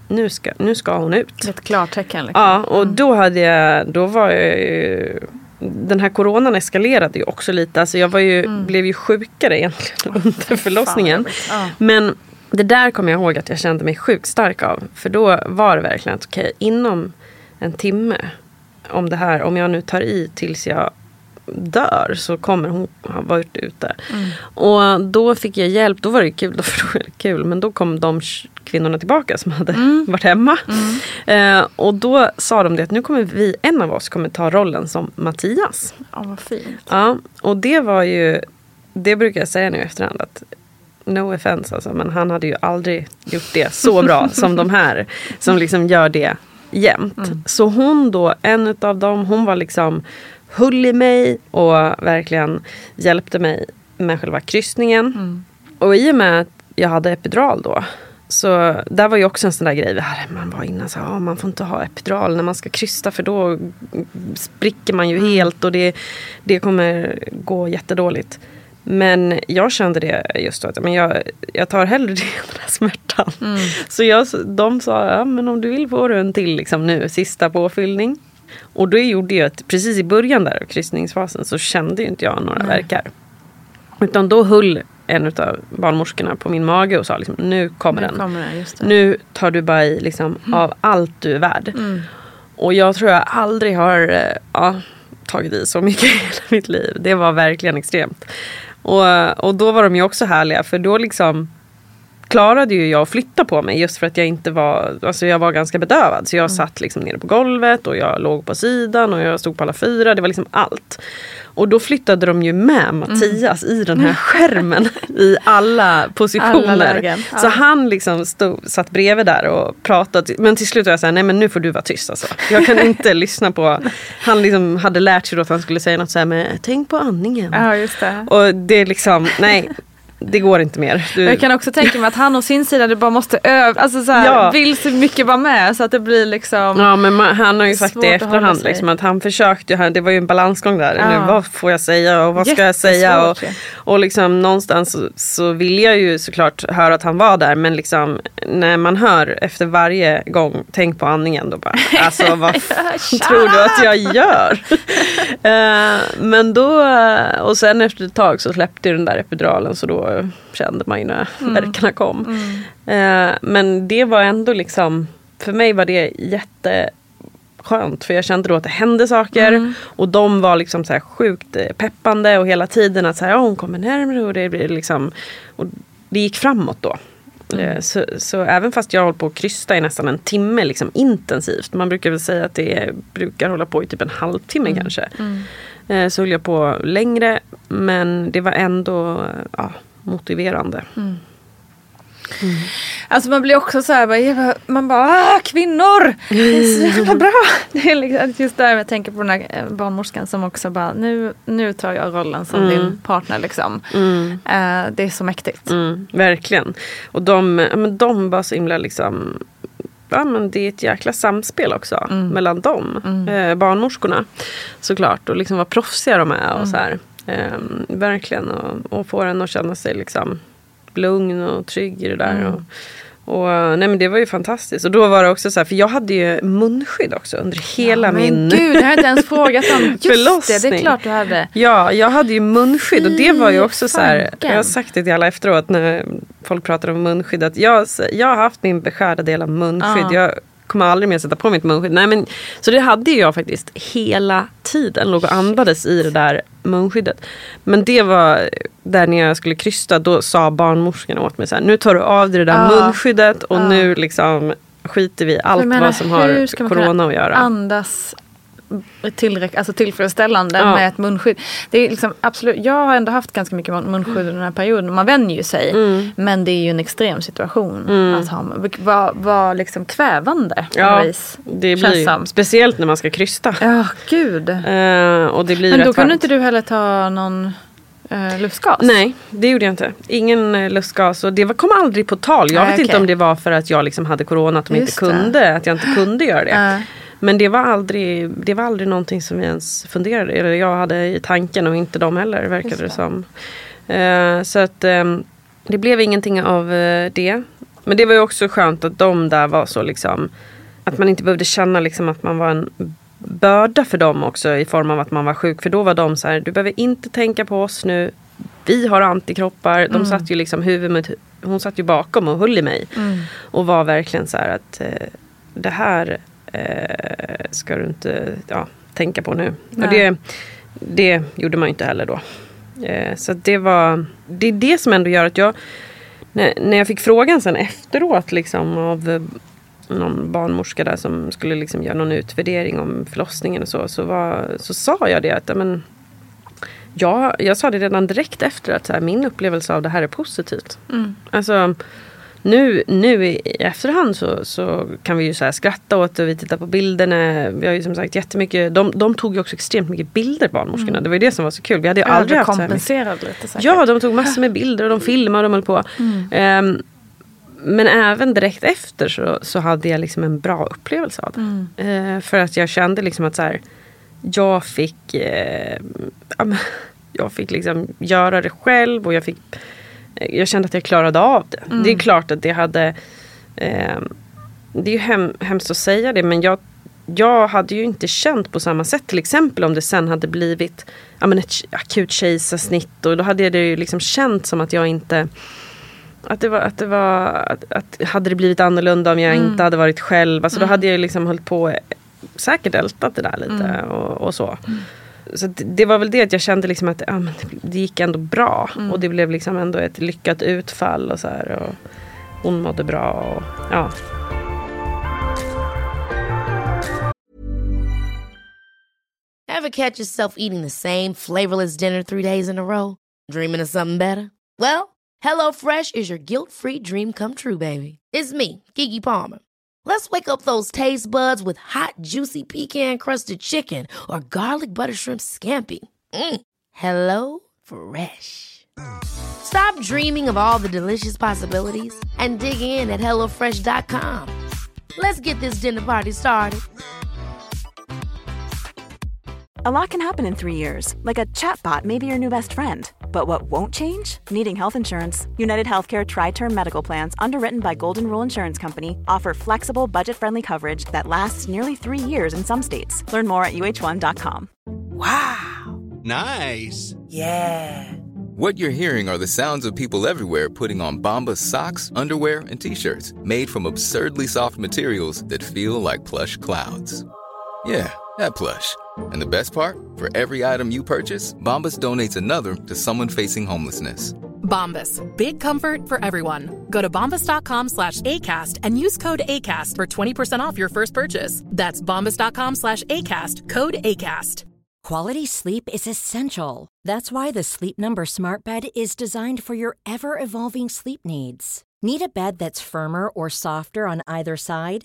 nu ska, nu ska hon ut. Ett klartecken. Liksom. Ja, och då hade jag, då var jag ju, den här coronan eskalerade ju också lite. Alltså jag var ju, blev ju sjukare egentligen under förlossningen. Fan, jobbigt. Men det där kommer jag ihåg att jag kände mig sjukt stark av. För då var det verkligen att okej, inom en timme om det här, om jag nu tar i tills jag dör så kommer hon ha varit ute. Och då fick jag hjälp, då var det kul, då var det kul men då kom de kvinnorna tillbaka som hade varit hemma. Eh, och då sa de det att nu kommer vi, en av oss kommer ta rollen som Mattias. Ja, vad fint. Ja, och det var ju, det brukar jag säga nu i efterhand att no offense alltså, men han hade ju aldrig gjort det så bra som de här som liksom gör det jämt. Så hon då, en av dem, hon var liksom höll i mig och verkligen hjälpte mig med själva kryssningen. Och i och med att jag hade epidural då så där var ju också en sån där grej. Här, man var innan så ah, man får inte ha epidural när man ska krysta för då spricker man ju helt och det, det kommer gå jättedåligt. Men jag kände det just då att men jag, jag tar hellre det än den här smärtan. Så jag, de sa, ja, men om du vill får du en till liksom nu, sista påfyllning. Och då gjorde jag att precis i början där av kryssningsfasen så kände ju inte jag några verkar. Utan då höll en av barnmorskorna på min mage och sa liksom, nu kommer Nu den. kommer det, det. Nu tar du bara i liksom, av allt du är värd. Och jag tror jag aldrig har eh, ja, tagit i så mycket i hela mitt liv. Det var verkligen extremt. Och, och då var de ju också härliga för då liksom klarade ju jag att flytta på mig just för att jag inte var, alltså jag var ganska bedövad. Så jag satt liksom nere på golvet och jag låg på sidan och jag stod på alla fyra. Det var liksom allt. Och då flyttade de ju med Mattias i den här skärmen i alla positioner. Alla ja. Så han liksom stod, satt bredvid där och pratade. Men till slut var jag såhär, nej men nu får du vara tyst alltså. Jag kan inte lyssna på. Han liksom hade lärt sig då att han skulle säga något såhär med tänk på andningen. Ja, just det. Och det är liksom, nej. Det går inte mer. Du, Jag kan också tänka mig att han å sin sida det bara måste öva, alltså så här, Ja. vill så mycket vara med så att det blir liksom Ja men man, han har ju sagt det i att efterhand sig. liksom, att han försökte ju, det var ju en balansgång där. Ja. Nu, vad får jag säga och vad ska jag säga? Och, och liksom någonstans så, så vill jag ju såklart höra att han var där men liksom när man hör efter varje gång, tänk på andningen då bara, alltså vad tror du att jag gör? Eh, men då, och sen efter ett tag så släppte den där epiduralen så då eh, kände man ju när Mm. värkarna kom. Eh, men det var ändå liksom, för mig var det jätteskönt för jag kände då att det hände saker Mm. och de var liksom så sjukt eh, peppande och hela tiden att så här, ja, hon kommer närmare och det blir liksom och det gick framåt då. Mm. Eh, Så, så även fast jag håller på att krysta i nästan en timme liksom intensivt. Man brukar väl säga att det brukar hålla på i typ en halvtimme Mm. kanske. Eh, Så höll jag på längre men det var ändå ja, motiverande. Alltså man blir också så här, bara, bara- man bara ah, kvinnor! Det är så jävla bra! Det är liksom, just där jag tänker på den här eh, barnmorskan som också bara nu, nu tar jag rollen som din partner liksom. Eh, det är så mäktigt. Mm, verkligen. Och de, men de var så himla liksom Ja, men det är ett jäkla samspel också mellan dem, eh, barnmorskorna såklart. Och liksom vad proffsiga de är och så här. Ehm, verkligen. Och, och få en att känna sig liksom lugn och trygg i det där. Och, och, nej men det var ju fantastiskt. Och då var det också så här, för jag hade ju munskydd också under hela men min gud, det har jag inte ens frågat om. Just det, det är Förlossning. klart du hade. Ja, jag hade ju munskydd och det var ju också så här, fanken. jag har sagt det till alla efteråt när folk pratar om munskydd, att jag, jag har haft min beskärda del av munskydd. Ja. Jag kommer aldrig mer sätta på mitt munskydd. Nej, men, så det hade jag faktiskt hela tiden, låg och andades i det där munskyddet. Men det var där när jag skulle krysta, då sa barnmorskan åt mig så här, nu tar du av dig det där Ja. munskyddet och Ja. nu liksom skiter vi i allt menar, vad som har corona att göra. Andas tillräck- alltså tillfredsställande Ja. med ett munskydd. Det är liksom absolut, jag har ändå haft ganska mycket mun- munskydd under den här perioden. Man vänjer ju sig. Mm. Men det är ju en extrem situation att ha. Var, var liksom kvävande Ja, vis. det blir som. speciellt när man ska krysta. Ja, gud. Eh, och det blir Men då kunde varmt. inte du heller ta någon uh, lustgas? Nej, det gjorde jag inte. Ingen eh, lustgas och det var, kom aldrig på tal. Jag Nej, vet inte okej. om det var för att jag liksom hade corona att de Just inte det. kunde, att jag inte kunde göra det. Nej. Men det var, aldrig, det var aldrig någonting som vi ens funderade eller jag hade i tanken och inte de heller verkade det som. Eh, så att ehm, det blev ingenting av eh, det. Men det var ju också skönt att de där var så liksom att man inte behövde känna liksom att man var en börda för dem också i form av att man var sjuk. För då var de så här, du behöver inte tänka på oss nu. Vi har antikroppar. Mm. De satt ju liksom huvud med, hon satt ju bakom och höll i mig. Mm. Och var verkligen så här att eh, det här eh, ska du inte ja, tänka på nu. Nej. Och det, det gjorde man ju inte heller då. Eh, så det var, det är det som ändå gör att jag, när, när jag fick frågan sen efteråt liksom av eh, någon barnmorska där som skulle liksom göra någon utvärdering om förlossningen och så, så, var, så sa jag det att men, Ja, jag sa det redan direkt efter att så här, min upplevelse av det här är positivt. Mm. Alltså, nu, nu i efterhand så, så kan vi ju så skratta åt det. Vi tittar på bilderna. Vi har ju som sagt jättemycket. De, de tog ju också extremt mycket bilder barnmorskorna. Det var ju det som var så kul. Vi hade ju aldrig haft så här mycket. Överkompenserad lite säkert. Ja, de tog massor med bilder och de filmade och de höll på. Ehm, men även direkt efter så, så hade jag liksom en bra upplevelse av det. Eh, för att jag kände liksom att så här, jag fick men, jag fick liksom göra det själv och jag fick jag kände att jag klarade av det. Det är klart att det hade eh, Det är ju hem, hemskt att säga det men jag jag hade ju inte känt på samma sätt till exempel om det sen hade blivit ja, men ett akut kejsarsnitt och då hade det ju liksom känt som att jag inte att det var, att det var att, att hade det blivit annorlunda om jag inte hade varit själv. Alltså då hade jag liksom hållit på eh, säkert ältat det där lite och, och så. Så det, var väl det att jag kände liksom att ja, men det, gick ändå bra. Och det blev liksom ändå ett lyckat utfall och så här. Och hon mådde bra och ja. Ever catch yourself eating the same flavorless dinner three days in a row? Dreaming of something better? Well, HelloFresh is your guilt-free dream come true, baby. It's me, Kiki Palmer. Let's wake up those taste buds with hot, juicy pecan-crusted chicken or garlic butter shrimp scampi. Mm. Hello Fresh. Stop dreaming of all the delicious possibilities and dig in at HelloFresh.com. Let's get this dinner party started. A lot can happen in three years, like a chatbot may be your new best friend. But what won't change? Needing health insurance. United Healthcare Tri Term Medical Plans, underwritten by Golden Rule Insurance Company, offer flexible, budget friendly coverage that lasts nearly three years in some states. Learn more at uh1.com. Wow! Nice. Yeah! What you're hearing are the sounds of people everywhere putting on Bombas socks, underwear, and t-shirts made from absurdly soft materials that feel like plush clouds. Yeah, that plush. And the best part? For every item you purchase, Bombas donates another to someone facing homelessness. Bombas. Big comfort for everyone. Go to bombas.com slash ACAST and use code ACAST for 20% off your first purchase. That's bombas.com slash ACAST. Code ACAST. Quality sleep is essential. That's why the Sleep Number Smart Bed is designed for your ever evolving sleep needs. Need a bed that's firmer or softer on either side?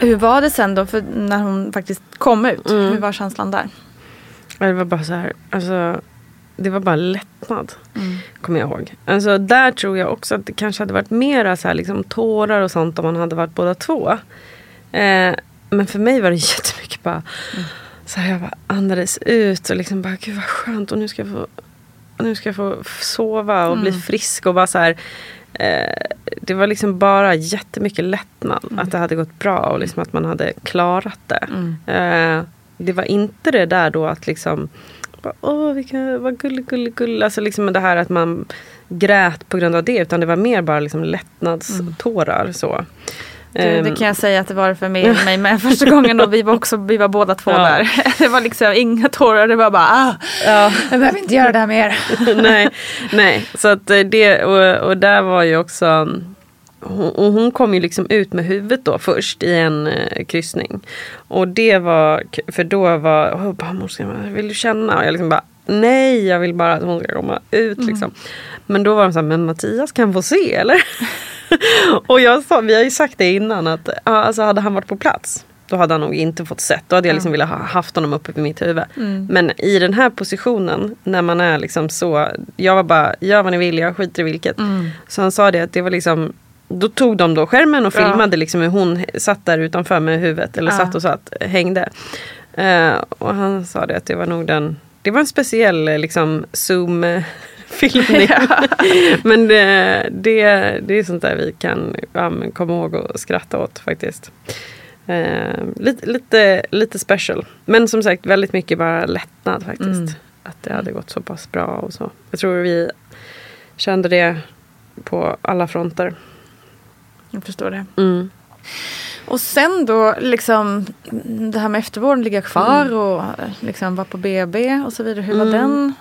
Hur var det sen då för när hon faktiskt kom ut? Hur var känslan där? Det var bara så här, alltså, det var bara lättnad. Kommer jag ihåg. Alltså, där tror jag också att det kanske hade varit mera så här, liksom, tårar och sånt om man hade varit båda två. Eh, men för mig var det jättemycket bara, så här, jag bara andades ut och liksom bara, gud vad skönt och nu ska jag få, nu ska jag få sova och bli frisk och bara så här. Eh, det var liksom bara jättemycket lättnad att det hade gått bra och liksom att man hade klarat det. Eh, det var inte det där då att liksom Åh, vilka, vad gullig, gullig, gullig. Alltså liksom det här att man grät på grund av det. Utan det var mer bara liksom lättnadstårar. Så. Du, Ehm, det kan jag säga att det var för mig, mig med första gången och vi var också, vi var båda två Ja. där. Det var liksom inga tårar, det var bara ah, ja. jag behöver inte göra det här mer. nej, nej. Så att eh, det, och, och där var ju också hon, och hon kom ju liksom ut med huvudet då först i en eh, kryssning. Och det var, för då var oh, barnmorskan, vill du känna? Och jag liksom bara, nej jag vill bara att hon ska komma ut liksom. Men då var de så här, men Mattias kan få se eller? och jag sa, vi har ju sagt det innan att alltså hade han varit på plats då hade han nog inte fått sett. Då hade jag liksom velat ha haft honom uppe vid mitt huvud. Men i den här positionen när man är liksom så. Jag var bara, gör vad ni vill, jag skiter i vilket. Så han sa det att det var liksom då tog de då skärmen och Ja. filmade liksom hur hon satt där utanför med huvudet. Eller Ja. satt och satt, hängde. Eh, och han sa det att det var nog den, det var en speciell eh, liksom zoom eh, filmning. men det, det, det är sånt där vi kan ja, komma ihåg och skratta åt faktiskt. Eh, lite, lite, lite special. Men som sagt väldigt mycket bara lättnad faktiskt. Att det hade gått så pass bra och så. Jag tror vi kände det på alla fronter. Jag förstår det. Mm. Och sen då liksom det här med eftervården, ligga kvar Mm. och liksom vara på BB och så vidare. Hur var den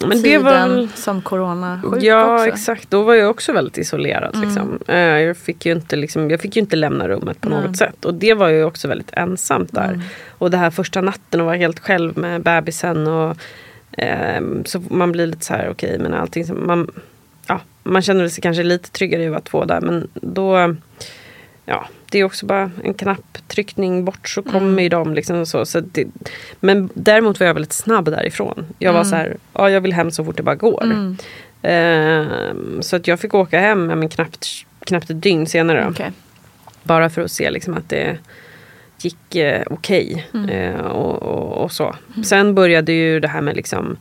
Men det tiden var väl... som coronasjuk Ja också? exakt, då var jag också väldigt isolerad. Liksom. Eh, Jag, fick ju inte, liksom, jag fick ju inte lämna rummet på Nej. något sätt. Och det var ju också väldigt ensamt där. Och det här första natten och vara helt själv med bebisen. Och, ehm, så man blir lite så här, okej men allting som man, ja, man känner sig kanske lite tryggare i att vara två där. Men då, ja, det är också bara en knapptryckning bort så kommer ju de. Liksom så, så det, men däremot var jag väldigt snabb därifrån. Jag var så här, ja jag vill hem så fort det bara går. Ehm, så att jag fick åka hem men knappt, knappt ett dygn senare. Okej. Bara för att se liksom att det gick eh, okej. Eh, och, och, och så. Sen började ju det här med liksom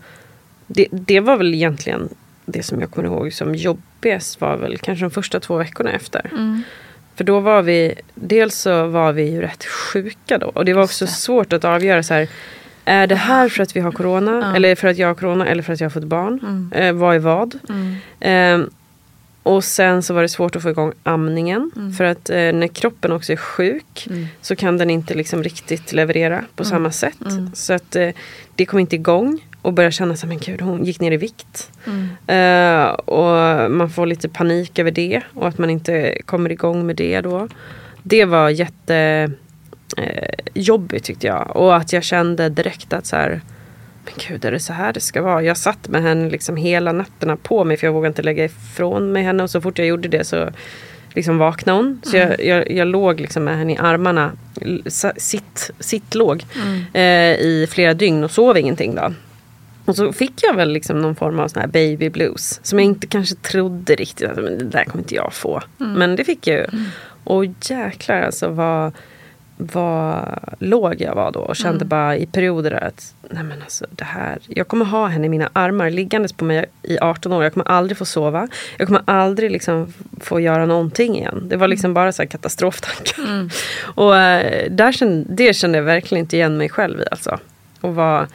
det, det var väl egentligen det som jag kommer ihåg som jobbigast var väl kanske de första två veckorna efter. För då var vi, dels så var vi ju rätt sjuka då. Och det var också svårt att avgöra så här. Är det här för att vi har corona? Eller för att jag har corona? Eller för att jag har fått barn? Eh, vad är vad? Ehm, och sen så var det svårt att få igång amningen. För att eh, när kroppen också är sjuk så kan den inte liksom riktigt leverera på samma sätt. Så att eh, det kom inte igång. Och började känna att men gud, hon gick ner i vikt. Eh, och man får lite panik över det. Och att man inte kommer igång med det då. Det var jätte eh, jobbigt tyckte jag. Och att jag kände direkt att så här, men gud är det så här det ska vara? Jag satt med henne liksom hela nätterna på mig för jag vågade inte lägga ifrån mig henne. Och så fort jag gjorde det så liksom vaknade hon. Så jag, jag, jag låg liksom med henne i armarna, sitt, sitt låg eh, i flera dygn och sov ingenting då. Och så fick jag väl liksom någon form av sån här baby blues. Som jag inte kanske trodde riktigt att men det där kommer inte jag få. Men det fick jag ju. Och jäklar alltså vad, vad låg jag var då. Och kände bara i perioder att nej men alltså det här. Jag kommer ha henne i mina armar liggandes på mig i 18 år. Jag kommer aldrig få sova. Jag kommer aldrig liksom få göra någonting igen. Det var liksom bara så här katastroftankar. Och eh, där kände, det kände jag verkligen inte igen mig själv i alltså. Och var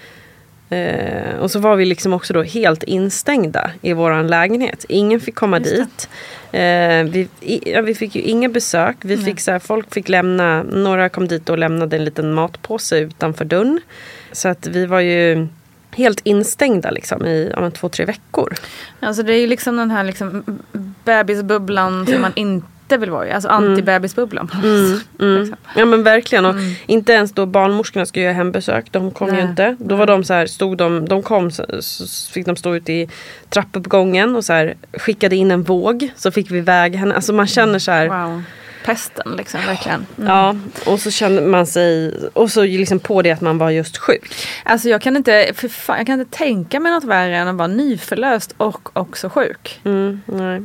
Eh, och så var vi liksom också då helt instängda i våran lägenhet. Ingen fick komma dit. Eh, vi, i, ja, vi fick ju inga besök. Vi fick så här, folk fick lämna, några kom dit och lämnade en liten matpåse utanför dörren. Så att vi var ju helt instängda liksom i ja, två, tre veckor. Alltså det är ju liksom den här liksom bebisbubblan som man inte vill vara i. Alltså anti-bebisbubblan. Mm. Ja men verkligen. Och inte ens då barnmorskorna skulle göra hembesök. De kom ju Nej. inte. Då var de så här, stod de, de kom så, fick de stå ute i trappuppgången och så här, skickade in en våg. Så fick vi väga henne. Alltså man känner så här. Wow. Pesten liksom, verkligen. Ja, och så känner man sig, och så liksom på det att man var just sjuk. Alltså jag kan, inte, för fan, jag kan inte tänka mig något värre än att vara nyförlöst och också sjuk. Mm, nej.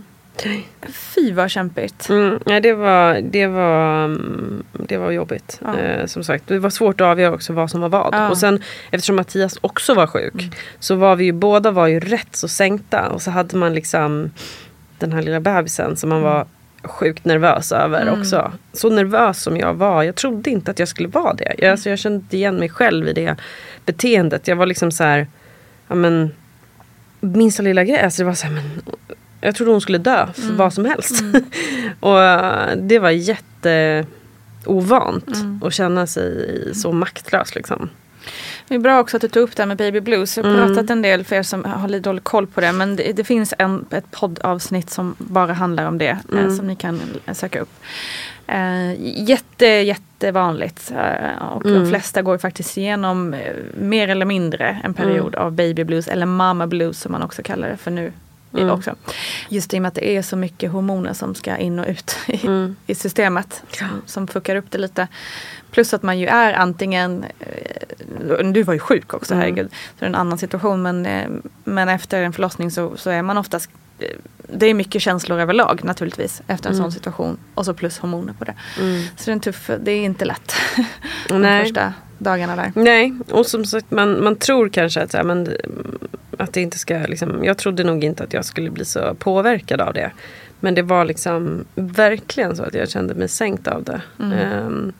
Fy vad kämpigt. Mm, nej, det var, det var, mm, det var jobbigt. Ja. Eh, som sagt, det var svårt att avgöra också vad som var vad. Ja. Mm. Och sen eftersom Mattias också var sjuk så var vi ju båda var ju rätt så sänkta. Och så hade man liksom den här lilla bebisen som man var sjukt nervös över Mm. också. Så nervös som jag var. Jag trodde inte att jag skulle vara det. Jag, alltså, jag kände inte igen mig själv i det beteendet. Jag var liksom så här, ja men minsta lilla grej. Alltså det var så här, men, jag trodde hon skulle dö för vad som helst. och eh, det var jätte ovant att känna sig så maktlös liksom. Det är bra också att du tog upp det här med baby blues. Jag har pratat en del för er som har lite dålig koll på det. Men det, det finns en, ett poddavsnitt som bara handlar om det. Eh, som ni kan söka upp. Eh, jätte, jättevanligt. Eh, och de flesta går faktiskt igenom eh, mer eller mindre en period av baby blues. Eller mama blues som man också kallar det för nu. I- Också. Just i och med att det är så mycket hormoner som ska in och ut i, i systemet. Som, som fuckar upp det lite. Plus att man ju är antingen, eh, du var ju sjuk också, herregud. Så det är en annan situation. Men, eh, men efter en förlossning så, så är man oftast eh, det är mycket känslor överlag naturligtvis efter en sån situation. Och så plus hormoner på det. Så det är en tuff, det är inte lätt. De Nej. första dagarna där. Nej, och som sagt man, man tror kanske att, så här, men, att det inte ska, liksom, jag trodde nog inte att jag skulle bli så påverkad av det. Men det var liksom verkligen så att jag kände mig sänkt av det. Ehm,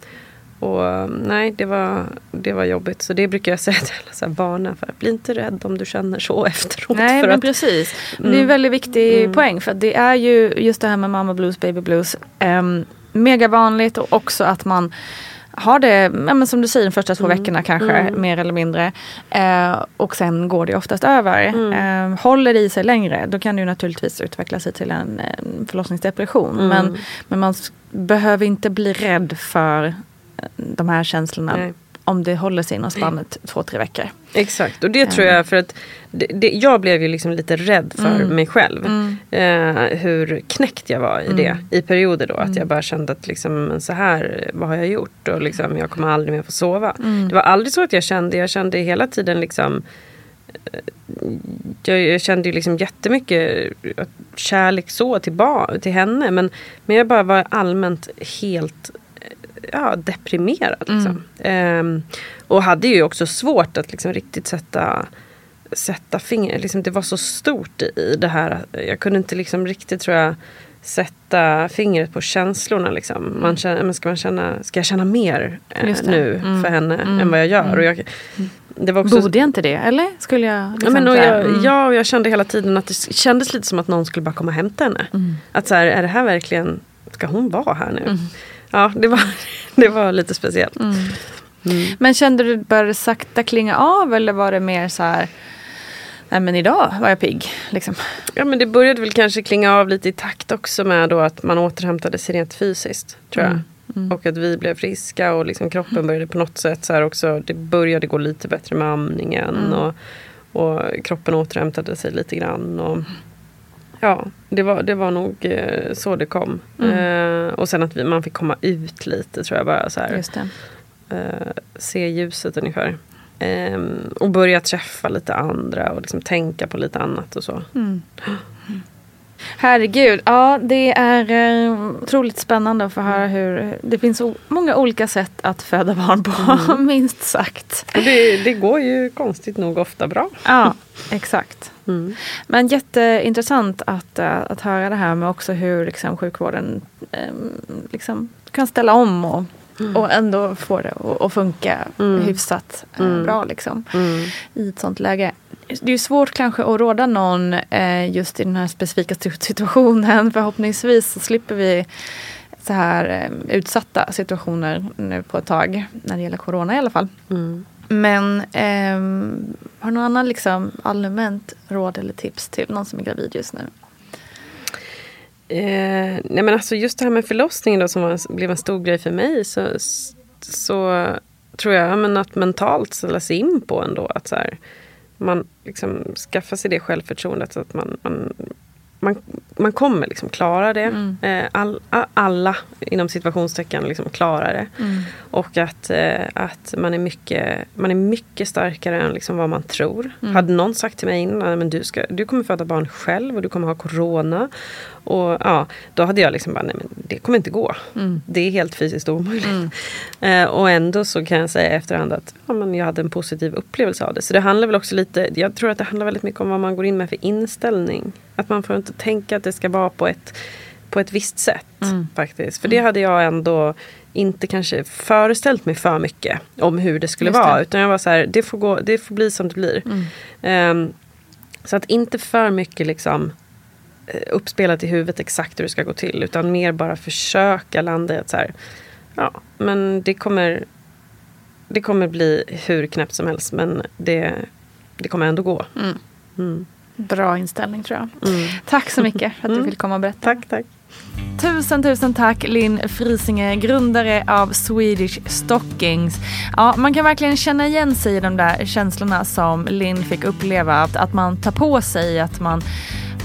och nej, det var, det var jobbigt. Så det brukar jag säga till alla så här barnen. För, bli inte rädd om du känner så efteråt. Nej men att, precis. Det är en väldigt viktig poäng för det är ju just det här med mamma blues, baby blues. Um, mega vanligt och också att man har det, ja, men som du säger, de första två veckorna kanske mer eller mindre. Eh, och sen går det oftast över. Eh, håller det i sig längre då kan det ju naturligtvis utveckla sig till en, en förlossningsdepression. Men, men man behöver inte bli rädd för eh, de här känslorna Nej. Om det håller sig inom spannet två, tre veckor. Exakt, och det tror jag för att det, det, jag blev ju liksom lite rädd för mig själv. Eh, hur knäckt jag var i det i perioder då. Att jag bara kände att liksom, så här, vad har jag gjort? Och liksom, jag kommer aldrig mer få sova. Det var aldrig så att jag kände, jag kände hela tiden liksom eh, jag, jag kände ju liksom jättemycket kärlek så till, till henne. Men, men jag bara var allmänt helt ja, deprimerad. Liksom. Ehm, och hade ju också svårt att liksom riktigt sätta sätta fingret, liksom, det var så stort i det här. Jag kunde inte liksom riktigt tror jag sätta fingret på känslorna. Liksom. Man känner, men ska, man känna, ska jag känna mer eh, nu Mm. för henne Mm. än vad jag gör? Och jag, det var också, Borde jag inte det? Eller skulle jag Ja, liksom men, och jag, mm. ja, och jag kände hela tiden att det kändes lite som att någon skulle bara komma och hämta henne. Mm. Att så här, är det här verkligen, ska hon vara här nu? Ja, det var, det var lite speciellt. Mm. Men kände du började sakta klinga av eller var det mer så här Nej men idag var jag pigg. Liksom. Ja men det började väl kanske klinga av lite i takt också med då att man återhämtade sig rent fysiskt. Tror jag. Mm. Och att vi blev friska och liksom kroppen började på något sätt så här också. Det började gå lite bättre med amningen. Mm. Och, och kroppen återhämtade sig lite grann. Och, ja, det var, det var nog eh, så det kom. Mm. Eh, och sen att vi, man fick komma ut lite tror jag bara så här. Eh, se ljuset ungefär. Ehm, och börja träffa lite andra och liksom tänka på lite annat och så. Mm. Herregud, ja det är eh, otroligt spännande att få höra hur det finns många olika sätt att föda barn på, minst sagt. Det, det går ju konstigt nog ofta bra. Ja, exakt. Mm. Men jätteintressant att, eh, att höra det här med också hur liksom, sjukvården eh, liksom, kan ställa om och, och ändå få det att funka Mm. hyfsat eh, Mm. bra liksom, Mm. i ett sånt läge. Det är svårt kanske att råda någon eh, just i den här specifika situ- situationen. Förhoppningsvis så slipper vi så här eh, utsatta situationer nu på ett tag. När det gäller corona i alla fall. Mm. Men ehm, har du någon annan liksom, allmänt råd eller tips till någon som är gravid just nu? Eh, nej men alltså just det här med förlossningen då som var, blev en stor grej för mig. Så, så tror jag ja, men att mentalt ställa sig in på ändå att så här, man liksom skaffar sig det självförtroendet så att man, man, man, man kommer liksom klara det. Mm. Eh, all, alla inom situationstecken liksom klarar det. Och att, eh, att man, är mycket, man är mycket starkare än liksom vad man tror. Mm. Hade någon sagt till mig innan men du, ska, du kommer föda barn själv och du kommer ha corona. Och, ja, då hade jag liksom bara, nej men det kommer inte gå. Mm. Det är helt fysiskt omöjligt. Eh, och ändå så kan jag säga efterhand att ja, men jag hade en positiv upplevelse av det. Så det handlar väl också lite, jag tror att det handlar väldigt mycket om vad man går in med för inställning. Att man får inte tänka att det ska vara på ett, på ett visst sätt. Mm. faktiskt. För det hade jag ändå inte kanske föreställt mig för mycket om hur det skulle det. vara. Utan jag var så här, det får, gå, det får bli som det blir. Mm. Ehm, så att inte för mycket liksom eh, uppspelat i huvudet exakt hur det ska gå till. Utan mer bara försöka landa i att så här, ja, men det kommer, det kommer bli hur knäppt som helst. Men det, det kommer ändå gå. Mm. Mm. Bra inställning tror jag. Mm. Tack så mycket för att du Mm. vill komma och berätta. Tack, tack. Tusen, tusen tack Linn Frisinge, grundare av Swedish Stockings. Ja, man kan verkligen känna igen sig i de där känslorna som Linn fick uppleva. Att, att man tar på sig att man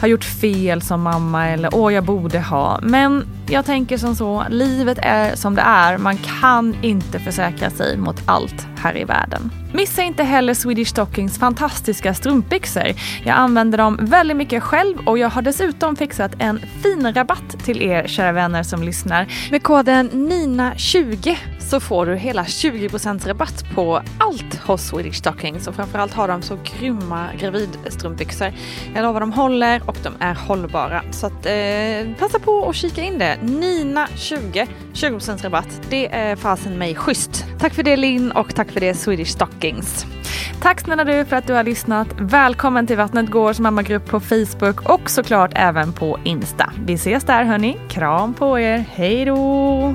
har gjort fel som mamma eller åh jag borde ha. Men jag tänker som så, livet är som det är. Man kan inte försäkra sig mot allt här i världen. Missa inte heller Swedish Stockings fantastiska strumpbyxor. Jag använder dem väldigt mycket själv och jag har dessutom fixat en fin rabatt till er kära vänner som lyssnar. Med koden NINA20 så får du hela 20% rabatt på allt hos Swedish Stockings och framförallt har de så grymma gravidstrumpbyxor. Jag lovar de håller och de är hållbara. Så att, eh, passa på och kika in det. NINA20, 20% rabatt. Det är fasen mig schysst. Tack för det Linn och tack för det Swedish Stockings. Tack snälla du för att du har lyssnat. Välkommen till Vattnet Gårds mammagrupp på Facebook och såklart även på Insta. Vi ses där hörni. Kram på er. Hej då!